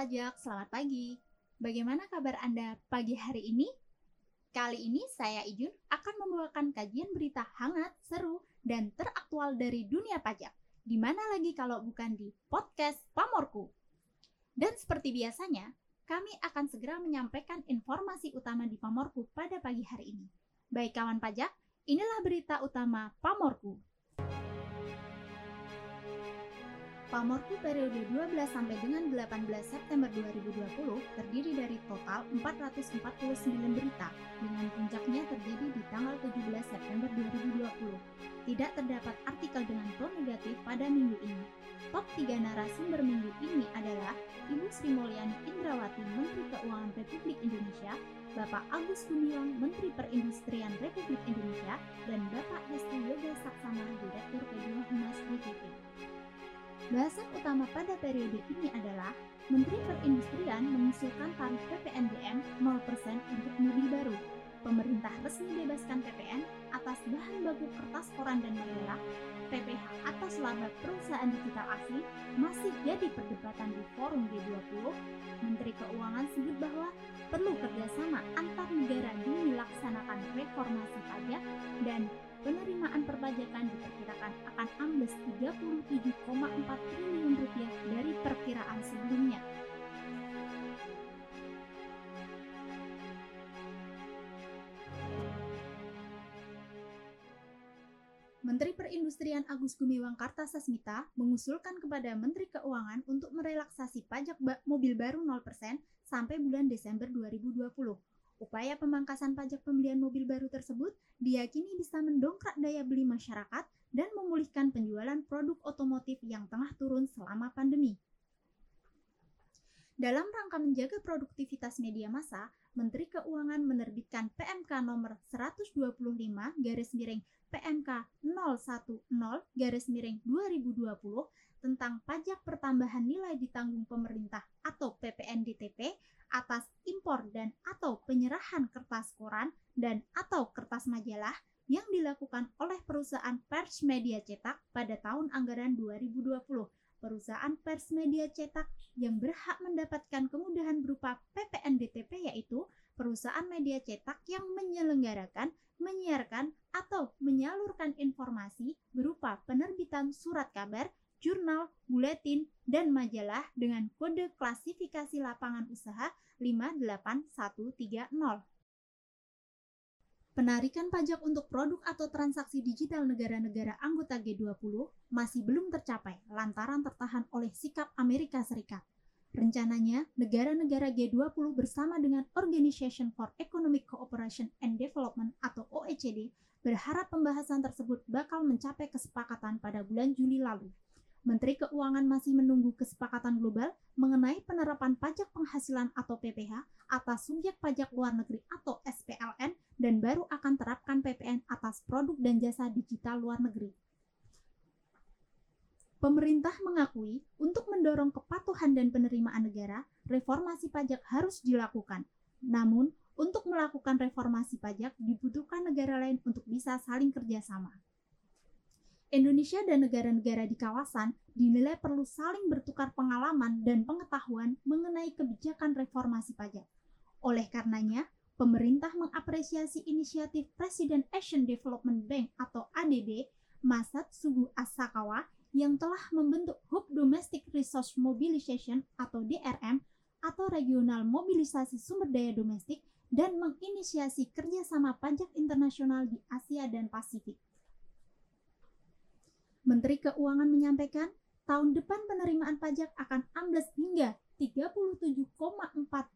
pajak, selamat pagi. Bagaimana kabar Anda pagi hari ini? Kali ini saya Ijun akan membawakan kajian berita hangat, seru, dan teraktual dari dunia pajak. Di mana lagi kalau bukan di podcast Pamorku. Dan seperti biasanya, kami akan segera menyampaikan informasi utama di Pamorku pada pagi hari ini. Baik kawan pajak, inilah berita utama Pamorku. Pamorku periode 12 sampai dengan 18 September 2020 terdiri dari total 449 berita dengan puncaknya terjadi di tanggal 17 September 2020. Tidak terdapat artikel dengan tone negatif pada minggu ini. Top 3 narasumber minggu ini adalah Ibu Sri Mulyani Indrawati Menteri Keuangan Republik Indonesia, Bapak Agus Gumiwang Menteri Perindustrian Republik Indonesia, dan Bapak Hesti Yoga Saksama Direktur Kedua Humas BPP. Bahasan utama pada periode ini adalah Menteri Perindustrian mengusulkan tarif PPNBM 0% untuk mobil baru. Pemerintah resmi bebaskan PPN atas bahan baku kertas koran dan majalah. PPH atas laba perusahaan digital asing masih jadi perdebatan di forum G20. Menteri Keuangan sebut bahwa perlu kerjasama antar negara demi melaksanakan reformasi pajak dan penerimaan perpajakan diperkirakan akan ambles 37,4 triliun rupiah dari perkiraan sebelumnya. Menteri Perindustrian Agus Gumiwang Kartasasmita mengusulkan kepada Menteri Keuangan untuk merelaksasi pajak mobil baru 0% sampai bulan Desember 2020 Upaya pemangkasan pajak pembelian mobil baru tersebut diyakini bisa mendongkrak daya beli masyarakat dan memulihkan penjualan produk otomotif yang tengah turun selama pandemi. Dalam rangka menjaga produktivitas media massa, Menteri Keuangan menerbitkan PMK nomor 125 garis miring PMK 010 garis miring 2020 tentang pajak pertambahan nilai ditanggung pemerintah atau PPNDTP atas impor dan atau penyerahan kertas koran dan atau kertas majalah yang dilakukan oleh perusahaan pers media cetak pada tahun anggaran 2020. Perusahaan pers media cetak yang berhak mendapatkan kemudahan berupa PPNDTP yaitu perusahaan media cetak yang menyelenggarakan, menyiarkan, atau menyalurkan informasi berupa penerbitan surat kabar, jurnal, buletin, dan majalah dengan kode klasifikasi lapangan usaha 58130. Penarikan pajak untuk produk atau transaksi digital negara-negara anggota G20 masih belum tercapai lantaran tertahan oleh sikap Amerika Serikat. Rencananya, negara-negara G20 bersama dengan Organization for Economic Cooperation and Development atau OECD berharap pembahasan tersebut bakal mencapai kesepakatan pada bulan Juli lalu. Menteri Keuangan masih menunggu kesepakatan global mengenai penerapan pajak penghasilan atau PPH atas subjek pajak luar negeri atau SPLN dan baru akan terapkan PPN atas produk dan jasa digital luar negeri. Pemerintah mengakui untuk mendorong kepatuhan dan penerimaan negara, reformasi pajak harus dilakukan. Namun, untuk melakukan reformasi pajak dibutuhkan negara lain untuk bisa saling kerjasama. Indonesia dan negara-negara di kawasan dinilai perlu saling bertukar pengalaman dan pengetahuan mengenai kebijakan reformasi pajak. Oleh karenanya, pemerintah mengapresiasi inisiatif Presiden Asian Development Bank atau ADB, Masat Sugu Asakawa, yang telah membentuk Hub Domestic Resource Mobilization atau DRM atau Regional Mobilisasi Sumber Daya Domestik dan menginisiasi kerjasama pajak internasional di Asia dan Pasifik. Menteri Keuangan menyampaikan, tahun depan penerimaan pajak akan ambles hingga 37,4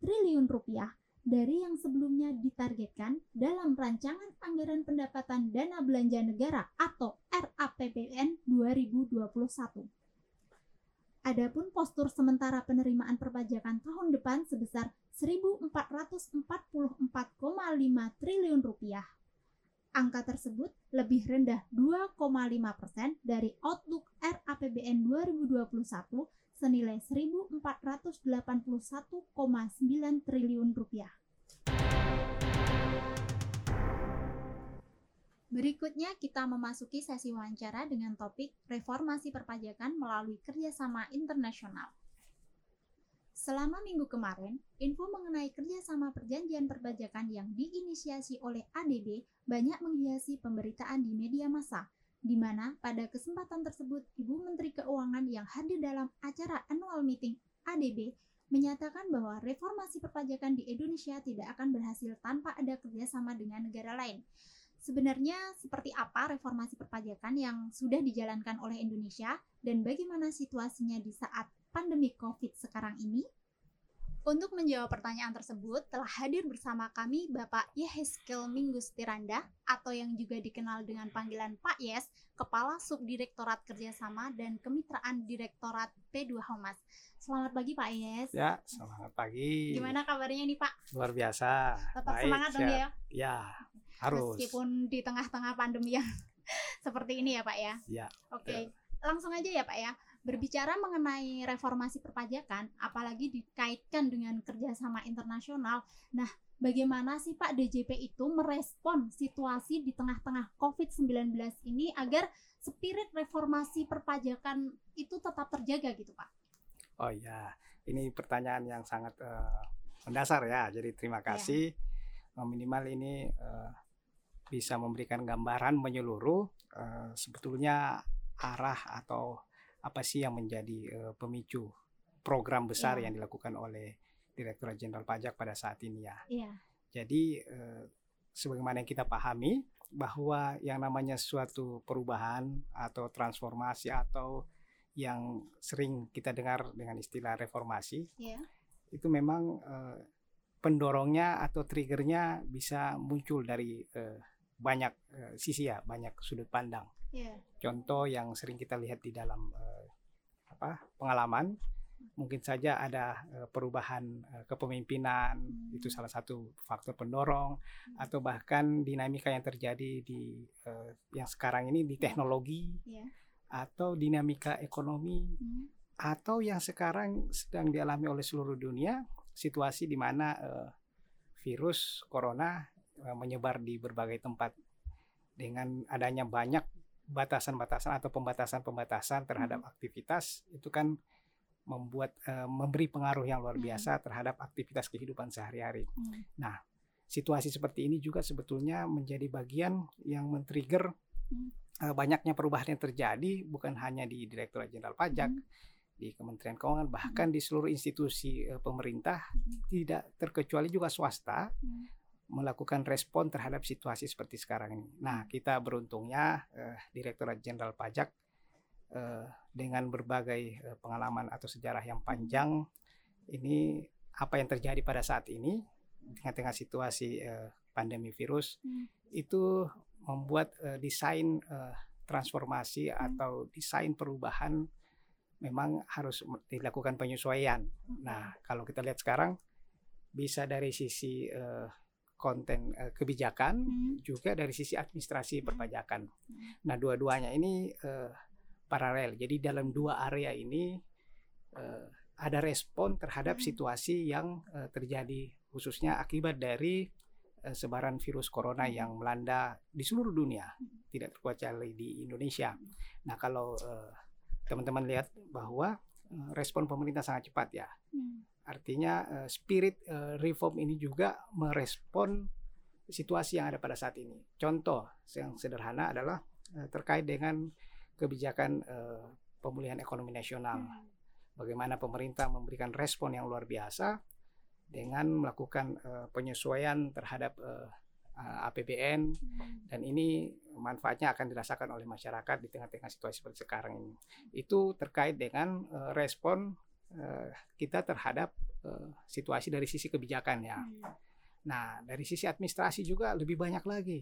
triliun rupiah dari yang sebelumnya ditargetkan dalam rancangan anggaran pendapatan dana belanja negara atau RAPBN 2021. Adapun postur sementara penerimaan perpajakan tahun depan sebesar 1.444,5 triliun rupiah Angka tersebut lebih rendah 2,5 persen dari outlook RAPBN 2021 senilai 1.481,9 triliun rupiah. Berikutnya kita memasuki sesi wawancara dengan topik reformasi perpajakan melalui kerjasama internasional. Selama minggu kemarin, info mengenai kerjasama perjanjian perpajakan yang diinisiasi oleh ADB banyak menghiasi pemberitaan di media massa, di mana pada kesempatan tersebut Ibu Menteri Keuangan yang hadir dalam acara annual meeting ADB menyatakan bahwa reformasi perpajakan di Indonesia tidak akan berhasil tanpa ada kerjasama dengan negara lain. Sebenarnya seperti apa reformasi perpajakan yang sudah dijalankan oleh Indonesia dan bagaimana situasinya di saat pandemi COVID sekarang ini? Untuk menjawab pertanyaan tersebut, telah hadir bersama kami Bapak Yeheskel Minggus Tiranda atau yang juga dikenal dengan panggilan Pak Yes, Kepala Subdirektorat Kerjasama dan Kemitraan Direktorat P2 Humas. Selamat pagi Pak Yes. Ya, selamat pagi. Gimana kabarnya nih Pak? Luar biasa. Tetap Baik, semangat dong ya? Ya, harus. Meskipun di tengah-tengah pandemi yang seperti ini ya Pak ya? Ya. Oke, okay. langsung aja ya Pak ya Berbicara mengenai reformasi perpajakan, apalagi dikaitkan dengan kerjasama internasional, nah bagaimana sih Pak DJP itu merespon situasi di tengah-tengah COVID-19 ini agar spirit reformasi perpajakan itu tetap terjaga gitu Pak? Oh iya, ini pertanyaan yang sangat uh, mendasar ya, jadi terima iya. kasih. Ya. Minimal ini uh, bisa memberikan gambaran menyeluruh uh, sebetulnya arah atau apa sih yang menjadi uh, pemicu program besar yeah. yang dilakukan oleh Direktur Jenderal Pajak pada saat ini ya. Yeah. Jadi uh, sebagaimana yang kita pahami bahwa yang namanya suatu perubahan atau transformasi atau yang sering kita dengar dengan istilah reformasi yeah. itu memang uh, pendorongnya atau triggernya bisa muncul dari uh, banyak uh, sisi ya banyak sudut pandang Yeah. Contoh yang sering kita lihat di dalam uh, apa pengalaman, mungkin saja ada uh, perubahan uh, kepemimpinan hmm. itu salah satu faktor pendorong, hmm. atau bahkan dinamika yang terjadi di uh, yang sekarang ini di teknologi, yeah. atau dinamika ekonomi, hmm. atau yang sekarang sedang dialami oleh seluruh dunia situasi di mana uh, virus corona uh, menyebar di berbagai tempat dengan adanya banyak batasan-batasan atau pembatasan-pembatasan terhadap hmm. aktivitas itu kan membuat uh, memberi pengaruh yang luar biasa hmm. terhadap aktivitas kehidupan sehari-hari. Hmm. Nah, situasi seperti ini juga sebetulnya menjadi bagian yang men-trigger hmm. uh, banyaknya perubahan yang terjadi bukan hanya di Direktorat Jenderal Pajak, hmm. di Kementerian Keuangan, bahkan hmm. di seluruh institusi uh, pemerintah, hmm. tidak terkecuali juga swasta. Hmm melakukan respon terhadap situasi seperti sekarang ini. Nah, kita beruntungnya eh, Direktorat Jenderal Pajak eh, dengan berbagai eh, pengalaman atau sejarah yang panjang ini apa yang terjadi pada saat ini di tengah-tengah situasi eh, pandemi virus hmm. itu membuat eh, desain eh, transformasi hmm. atau desain perubahan memang harus dilakukan penyesuaian. Nah, kalau kita lihat sekarang bisa dari sisi uh, konten uh, kebijakan hmm. juga dari sisi administrasi hmm. perpajakan. Hmm. Nah, dua-duanya ini uh, paralel. Jadi dalam dua area ini uh, ada respon terhadap hmm. situasi yang uh, terjadi khususnya akibat dari uh, sebaran virus corona hmm. yang melanda di seluruh dunia, hmm. tidak terkecuali di Indonesia. Nah, kalau teman-teman uh, lihat bahwa respon pemerintah sangat cepat ya. Hmm Artinya uh, spirit uh, reform ini juga merespon situasi yang ada pada saat ini. Contoh yang sederhana adalah uh, terkait dengan kebijakan uh, pemulihan ekonomi nasional. Hmm. Bagaimana pemerintah memberikan respon yang luar biasa dengan melakukan uh, penyesuaian terhadap uh, APBN hmm. dan ini manfaatnya akan dirasakan oleh masyarakat di tengah-tengah situasi seperti sekarang ini. Itu terkait dengan uh, respon uh, kita terhadap uh, situasi dari sisi kebijakan ya. Hmm. Nah, dari sisi administrasi juga lebih banyak lagi.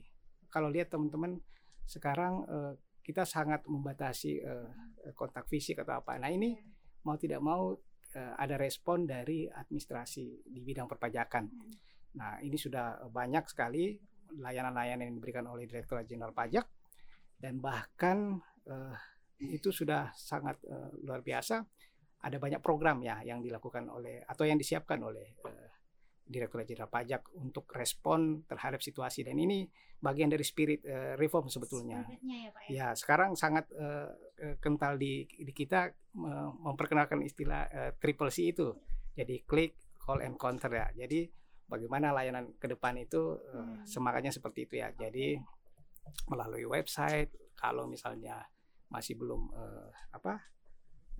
Kalau lihat teman-teman sekarang uh, kita sangat membatasi uh, kontak fisik atau apa. Nah, ini hmm. mau tidak mau uh, ada respon dari administrasi di bidang perpajakan. Hmm. Nah, ini sudah banyak sekali layanan-layanan yang diberikan oleh Direktorat Jenderal Pajak dan bahkan uh, itu sudah sangat uh, luar biasa ada banyak program ya yang dilakukan oleh atau yang disiapkan oleh uh, Direktur Jenderal Pajak untuk respon terhadap situasi dan ini bagian dari spirit uh, reform sebetulnya. Ya, Pak, ya? ya sekarang sangat uh, kental di, di kita uh, memperkenalkan istilah uh, triple C itu Jadi klik, call and counter ya. Jadi bagaimana layanan ke depan itu hmm. semangatnya seperti itu ya. Jadi melalui website kalau misalnya masih belum uh, apa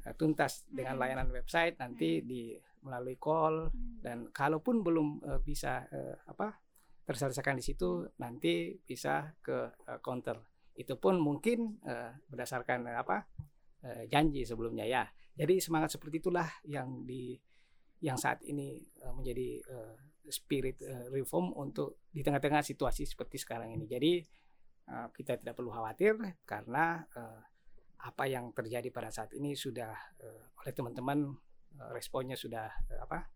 uh, tuntas dengan hmm. layanan website nanti hmm. di melalui call hmm. dan kalaupun belum uh, bisa uh, apa terselesaikan di situ nanti bisa ke uh, counter itu pun mungkin uh, berdasarkan uh, apa uh, janji sebelumnya ya jadi semangat seperti itulah yang di yang saat ini uh, menjadi uh, spirit uh, reform untuk di tengah-tengah situasi seperti sekarang ini. Jadi uh, kita tidak perlu khawatir karena uh, apa yang terjadi pada saat ini sudah oleh teman-teman responnya sudah apa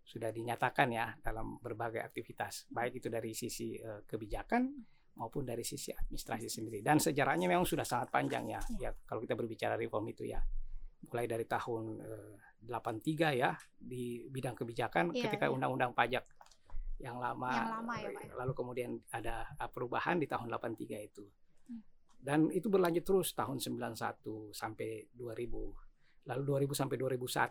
sudah dinyatakan ya dalam berbagai aktivitas. Baik itu dari sisi kebijakan maupun dari sisi administrasi sendiri. Dan sejarahnya memang sudah sangat panjang ya ya, kalau kita berbicara reform itu ya. Mulai dari tahun 83 ya di bidang kebijakan ya, ketika undang-undang ya. pajak yang lama, yang lama ya, Pak. Ya? lalu kemudian ada perubahan di tahun 83 itu dan itu berlanjut terus tahun 91 sampai 2000 lalu 2000 sampai 2001 yeah.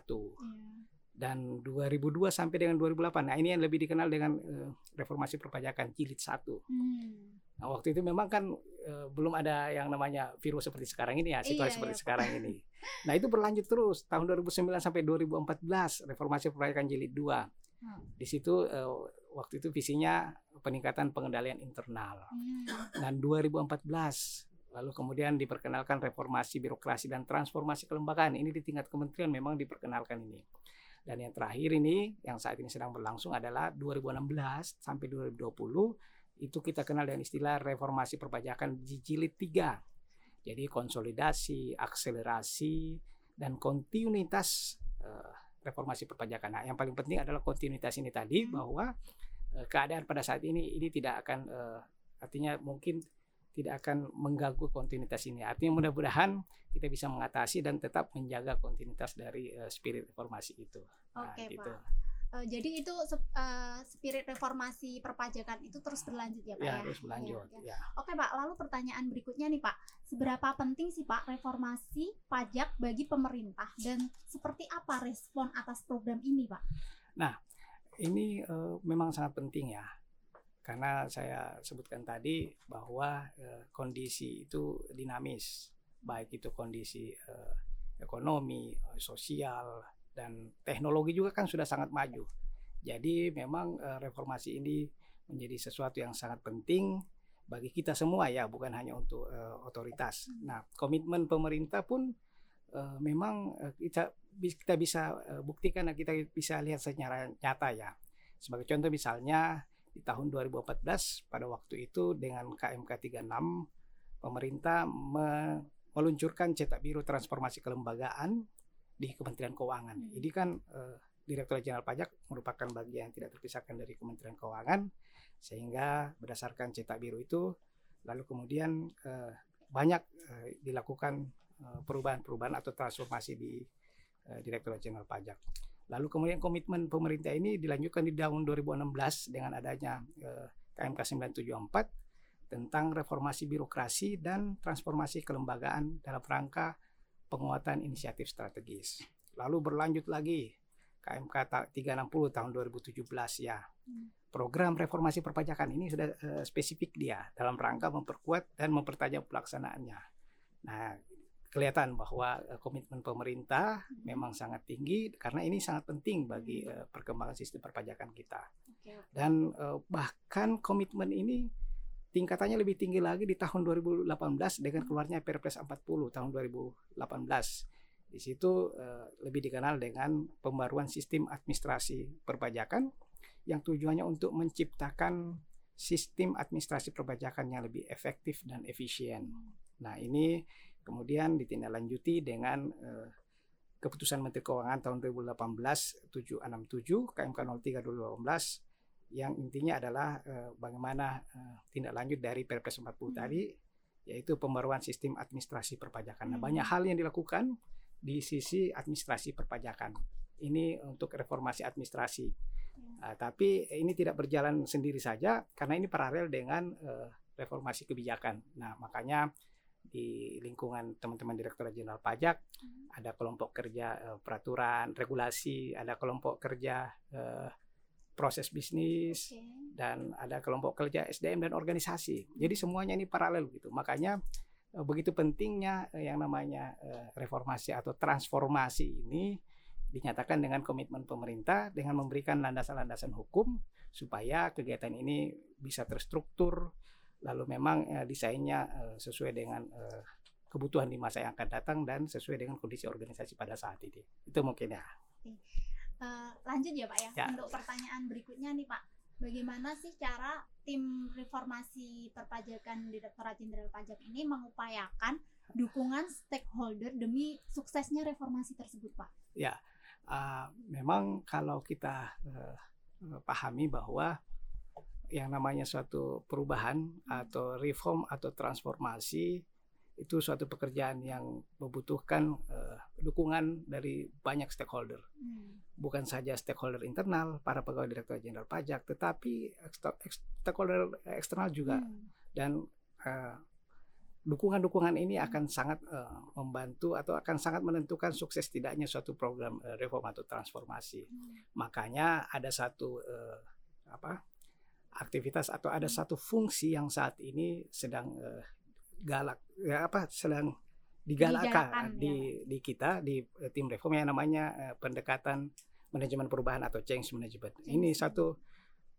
dan 2002 sampai dengan 2008 nah ini yang lebih dikenal dengan uh, reformasi perpajakan jilid satu hmm. nah waktu itu memang kan uh, belum ada yang namanya virus seperti sekarang ini ya situasi iya, seperti iya, sekarang ini nah itu berlanjut terus tahun 2009 sampai 2014 reformasi perpajakan jilid 2 hmm. di situ uh, waktu itu visinya peningkatan pengendalian internal hmm. dan 2014 Lalu kemudian diperkenalkan reformasi birokrasi dan transformasi kelembagaan. Ini di tingkat kementerian memang diperkenalkan ini. Dan yang terakhir ini yang saat ini sedang berlangsung adalah 2016 sampai 2020 itu kita kenal dengan istilah reformasi perpajakan jilid 3. Jadi konsolidasi, akselerasi dan kontinuitas uh, reformasi perpajakan. Nah, yang paling penting adalah kontinuitas ini tadi hmm. bahwa uh, keadaan pada saat ini ini tidak akan uh, artinya mungkin tidak akan mengganggu kontinuitas ini. Artinya mudah-mudahan kita bisa mengatasi dan tetap menjaga kontinuitas dari uh, spirit reformasi itu. Nah, Oke, gitu. Uh, jadi itu uh, spirit reformasi perpajakan itu terus berlanjut ya Pak ya? ya? terus berlanjut. Ya, ya. ya. Oke Pak, lalu pertanyaan berikutnya nih Pak, seberapa penting sih Pak reformasi pajak bagi pemerintah dan seperti apa respon atas program ini Pak? Nah, ini uh, memang sangat penting ya karena saya sebutkan tadi bahwa eh, kondisi itu dinamis baik itu kondisi eh, ekonomi sosial dan teknologi juga kan sudah sangat maju. Jadi memang eh, reformasi ini menjadi sesuatu yang sangat penting bagi kita semua ya bukan hanya untuk eh, otoritas. Nah komitmen pemerintah pun eh, memang eh, kita kita bisa eh, buktikan dan kita bisa lihat secara nyata ya. Sebagai contoh misalnya di tahun 2014 pada waktu itu dengan KMK 36 pemerintah meluncurkan cetak biru transformasi kelembagaan di Kementerian Keuangan. Hmm. Ini kan eh, Direktur Jenderal Pajak merupakan bagian yang tidak terpisahkan dari Kementerian Keuangan sehingga berdasarkan cetak biru itu lalu kemudian eh, banyak eh, dilakukan perubahan-perubahan atau transformasi di eh, Direktur Jenderal Pajak. Lalu kemudian komitmen pemerintah ini dilanjutkan di tahun 2016 dengan adanya eh, KMK 974 tentang reformasi birokrasi dan transformasi kelembagaan dalam rangka penguatan inisiatif strategis. Lalu berlanjut lagi KMK 360 tahun 2017 ya. Program reformasi perpajakan ini sudah uh, spesifik dia dalam rangka memperkuat dan mempertajam pelaksanaannya. Nah, kelihatan bahwa uh, komitmen pemerintah memang sangat tinggi karena ini sangat penting bagi uh, perkembangan sistem perpajakan kita. Dan uh, bahkan komitmen ini tingkatannya lebih tinggi lagi di tahun 2018 dengan keluarnya Perpres 40 tahun 2018. Di situ uh, lebih dikenal dengan pembaruan sistem administrasi perpajakan yang tujuannya untuk menciptakan sistem administrasi perpajakan yang lebih efektif dan efisien. Nah, ini Kemudian ditindaklanjuti dengan uh, keputusan Menteri Keuangan tahun 2018 767 KMK 03 2018 yang intinya adalah uh, bagaimana uh, tindak lanjut dari Perpres 40 hmm. tadi yaitu pembaruan sistem administrasi perpajakan. Nah, hmm. banyak hal yang dilakukan di sisi administrasi perpajakan. Ini untuk reformasi administrasi. Hmm. Uh, tapi ini tidak berjalan sendiri saja karena ini paralel dengan uh, reformasi kebijakan. Nah, makanya di lingkungan teman-teman Direktorat Jenderal Pajak, hmm. ada kelompok kerja uh, peraturan, regulasi, ada kelompok kerja proses bisnis, okay. dan ada kelompok kerja SDM dan organisasi. Jadi semuanya ini paralel gitu. Makanya uh, begitu pentingnya uh, yang namanya uh, reformasi atau transformasi ini dinyatakan dengan komitmen pemerintah dengan memberikan landasan-landasan hukum supaya kegiatan ini bisa terstruktur lalu memang desainnya sesuai dengan uh, kebutuhan di masa yang akan datang dan sesuai dengan kondisi organisasi pada saat ini. Itu mungkin ya. Uh, lanjut ya Pak ya. ya. Untuk pertanyaan berikutnya nih Pak. Bagaimana sih cara tim reformasi perpajakan Direktorat Jenderal Pajak ini mengupayakan dukungan stakeholder demi suksesnya reformasi tersebut Pak? Ya, uh, memang kalau kita uh, pahami bahwa yang namanya suatu perubahan atau reform atau transformasi itu suatu pekerjaan yang membutuhkan uh, dukungan dari banyak stakeholder, hmm. bukan saja stakeholder internal para pegawai direktur jenderal pajak, tetapi stakeholder eksternal juga hmm. dan uh, dukungan-dukungan ini akan sangat uh, membantu atau akan sangat menentukan sukses tidaknya suatu program uh, reform atau transformasi. Hmm. Makanya ada satu uh, apa aktivitas atau ada satu fungsi yang saat ini sedang uh, galak ya apa sedang digalakkan di ya. di kita di uh, tim reform yang namanya uh, pendekatan manajemen perubahan atau change management. Change. Ini satu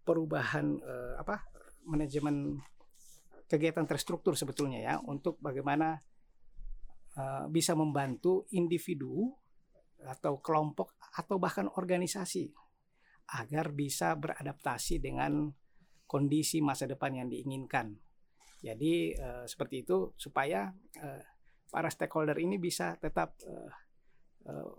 perubahan uh, apa manajemen kegiatan terstruktur sebetulnya ya untuk bagaimana uh, bisa membantu individu atau kelompok atau bahkan organisasi agar bisa beradaptasi dengan kondisi masa depan yang diinginkan. Jadi uh, seperti itu supaya uh, para stakeholder ini bisa tetap uh, uh,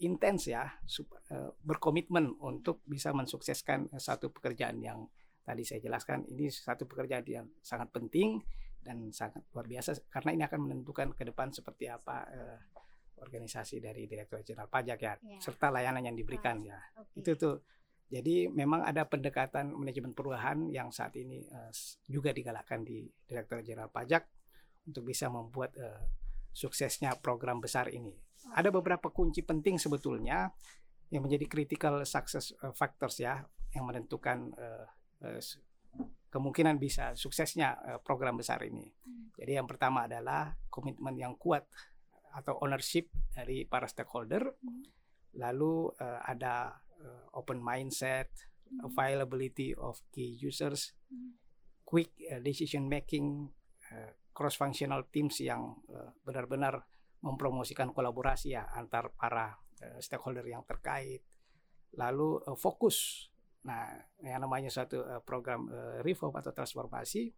intens ya, uh, berkomitmen untuk bisa mensukseskan satu pekerjaan yang tadi saya jelaskan. Ini satu pekerjaan yang sangat penting dan sangat luar biasa karena ini akan menentukan ke depan seperti apa uh, organisasi dari Direktur Jenderal Pajak ya, yeah. serta layanan yang diberikan oh, ya. Okay. Itu tuh jadi memang ada pendekatan manajemen perubahan yang saat ini uh, juga digalakkan di Direktur Jenderal Pajak untuk bisa membuat uh, suksesnya program besar ini. Ada beberapa kunci penting sebetulnya yang menjadi critical success uh, factors ya yang menentukan uh, uh, kemungkinan bisa suksesnya uh, program besar ini. Hmm. Jadi yang pertama adalah komitmen yang kuat atau ownership dari para stakeholder. Hmm. Lalu uh, ada uh, open mindset, mm. availability of key users, mm. quick uh, decision making, uh, cross functional teams yang uh, benar-benar mempromosikan kolaborasi ya antar para uh, stakeholder yang terkait. Lalu uh, fokus. Nah, yang namanya suatu uh, program uh, reform atau transformasi,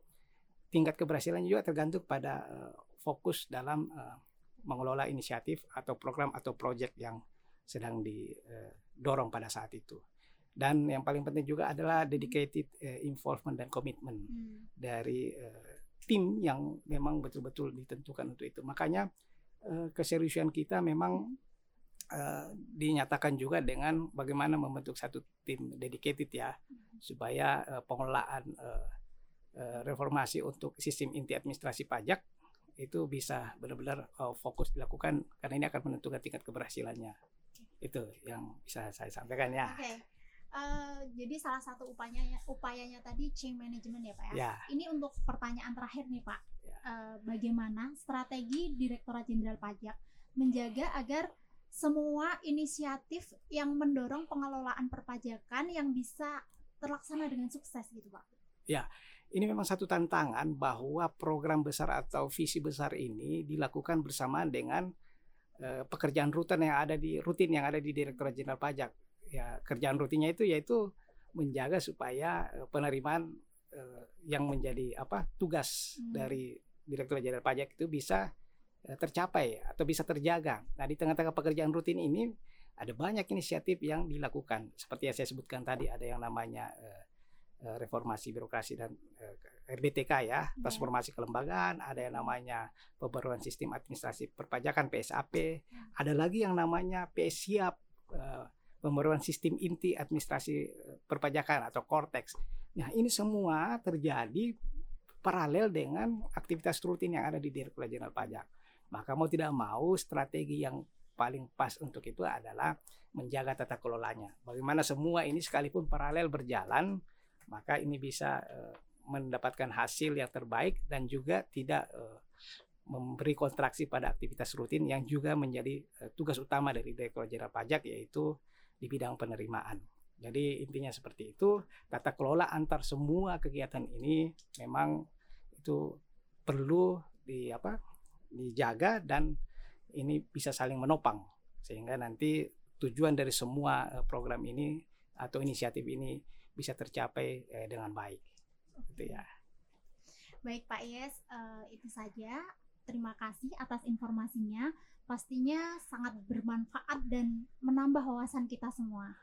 tingkat keberhasilannya juga tergantung pada uh, fokus dalam uh, mengelola inisiatif atau program atau proyek yang sedang didorong pada saat itu. Dan yang paling penting juga adalah dedicated uh, involvement dan komitmen hmm. dari uh, tim yang memang betul-betul ditentukan untuk itu. Makanya keseriusan kita memang uh, dinyatakan juga dengan bagaimana membentuk satu tim dedicated ya hmm. supaya uh, pengelolaan uh, uh, reformasi untuk sistem inti administrasi pajak itu bisa benar-benar uh, fokus dilakukan karena ini akan menentukan tingkat keberhasilannya itu yang bisa saya sampaikan ya. Oke. Okay. Uh, eh, jadi salah satu upayanya upayanya tadi change management ya Pak ya. ya. Ini untuk pertanyaan terakhir nih Pak. Ya. Uh, bagaimana strategi Direktorat Jenderal Pajak menjaga agar semua inisiatif yang mendorong pengelolaan perpajakan yang bisa terlaksana dengan sukses gitu Pak? Ya, ini memang satu tantangan bahwa program besar atau visi besar ini dilakukan bersamaan dengan Eh, pekerjaan rutin yang ada di rutin yang ada di Direktorat Jenderal Pajak. Ya, kerjaan rutinnya itu yaitu menjaga supaya uh, penerimaan uh, yang menjadi apa tugas hmm. dari Direktorat Jenderal Pajak itu bisa uh, tercapai atau bisa terjaga. Nah, di tengah-tengah pekerjaan rutin ini ada banyak inisiatif yang dilakukan. Seperti yang saya sebutkan tadi ada yang namanya uh, reformasi birokrasi dan RBTK ya, iya. transformasi kelembagaan, ada yang namanya pembaruan sistem administrasi perpajakan PSAP, iya. ada lagi yang namanya PS Siap, uh, pembaruan sistem inti administrasi eh, perpajakan atau Cortex. Nah, ini semua terjadi paralel dengan aktivitas rutin yang ada di Direktorat Jenderal Pajak. Maka mau tidak mau strategi yang paling pas untuk itu adalah menjaga tata kelolanya. Bagaimana semua ini sekalipun paralel berjalan, maka ini bisa uh, mendapatkan hasil yang terbaik dan juga tidak uh, memberi kontraksi pada aktivitas rutin yang juga menjadi uh, tugas utama dari Direktorat Jenderal Pajak yaitu di bidang penerimaan. Jadi intinya seperti itu, tata kelola antar semua kegiatan ini memang itu perlu di apa? dijaga dan ini bisa saling menopang sehingga nanti tujuan dari semua program ini atau inisiatif ini bisa tercapai eh, dengan baik. Gitu ya. Baik Pak Yes, uh, itu saja. Terima kasih atas informasinya. Pastinya sangat bermanfaat dan menambah wawasan kita semua.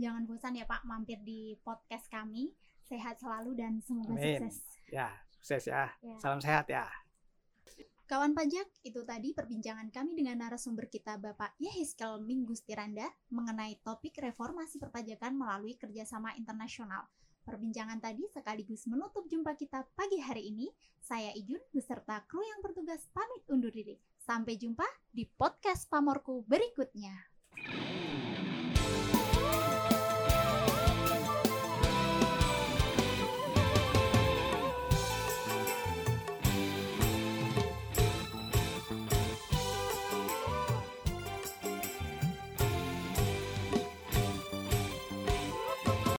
Jangan bosan ya Pak mampir di podcast kami. Sehat selalu dan semoga Amin. sukses. Ya, sukses ya. ya. Salam sehat ya. Kawan pajak, itu tadi perbincangan kami dengan narasumber kita Bapak Yehiskel Minggus Tiranda mengenai topik reformasi perpajakan melalui kerjasama internasional. Perbincangan tadi sekaligus menutup jumpa kita pagi hari ini. Saya Ijun beserta kru yang bertugas pamit undur diri. Sampai jumpa di podcast Pamorku berikutnya.